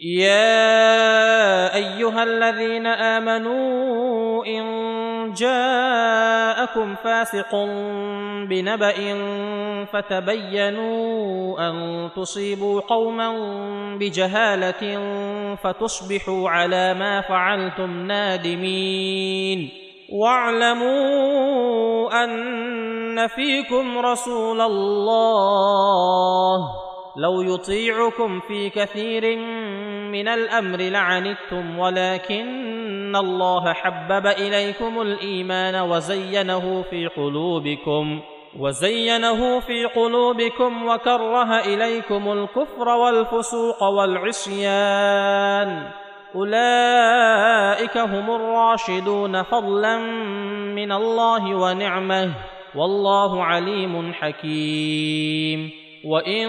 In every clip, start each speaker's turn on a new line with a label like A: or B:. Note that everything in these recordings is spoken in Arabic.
A: يا ايها الذين امنوا ان جاءكم فاسق بنبأ فتبينوا ان تصيبوا قوما بجهالة فتصبحوا على ما فعلتم نادمين واعلموا ان فيكم رسول الله لو يطيعكم في كثير من من الامر لعنتم ولكن الله حبب اليكم الايمان وزينه في قلوبكم وزينه في قلوبكم وكره اليكم الكفر والفسوق والعصيان اولئك هم الراشدون فضلا من الله ونعمه والله عليم حكيم وان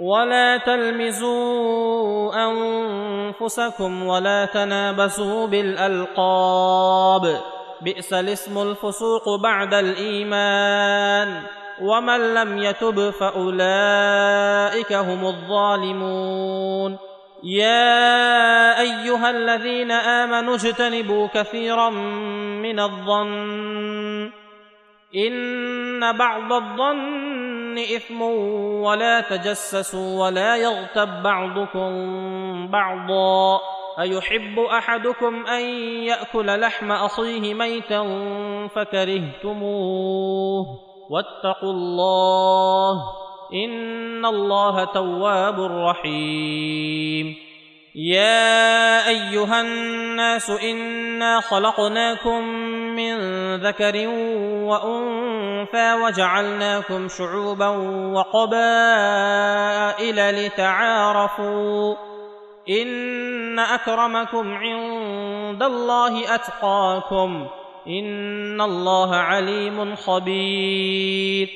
A: ولا تلمزوا انفسكم ولا تنابزوا بالالقاب بئس الاسم الفسوق بعد الايمان ومن لم يتب فاولئك هم الظالمون يا ايها الذين امنوا اجتنبوا كثيرا من الظن ان بعض الظن اثم ولا تجسسوا ولا يغتب بعضكم بعضا ايحب احدكم ان ياكل لحم اخيه ميتا فكرهتموه واتقوا الله ان الله تواب رحيم يا ايها الناس انا خلقناكم من ذكر وانثى وجعلناكم شعوبا وقبائل لتعارفوا ان اكرمكم عند الله اتقاكم ان الله عليم خبير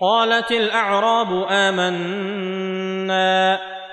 A: قالت الاعراب امنا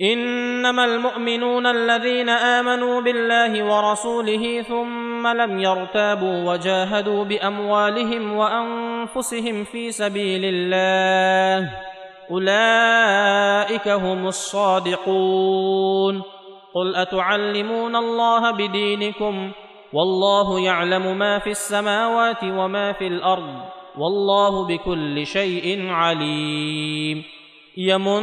A: انما المؤمنون الذين امنوا بالله ورسوله ثم لم يرتابوا وجاهدوا باموالهم وانفسهم في سبيل الله اولئك هم الصادقون قل اتعلمون الله بدينكم والله يعلم ما في السماوات وما في الارض والله بكل شيء عليم يمن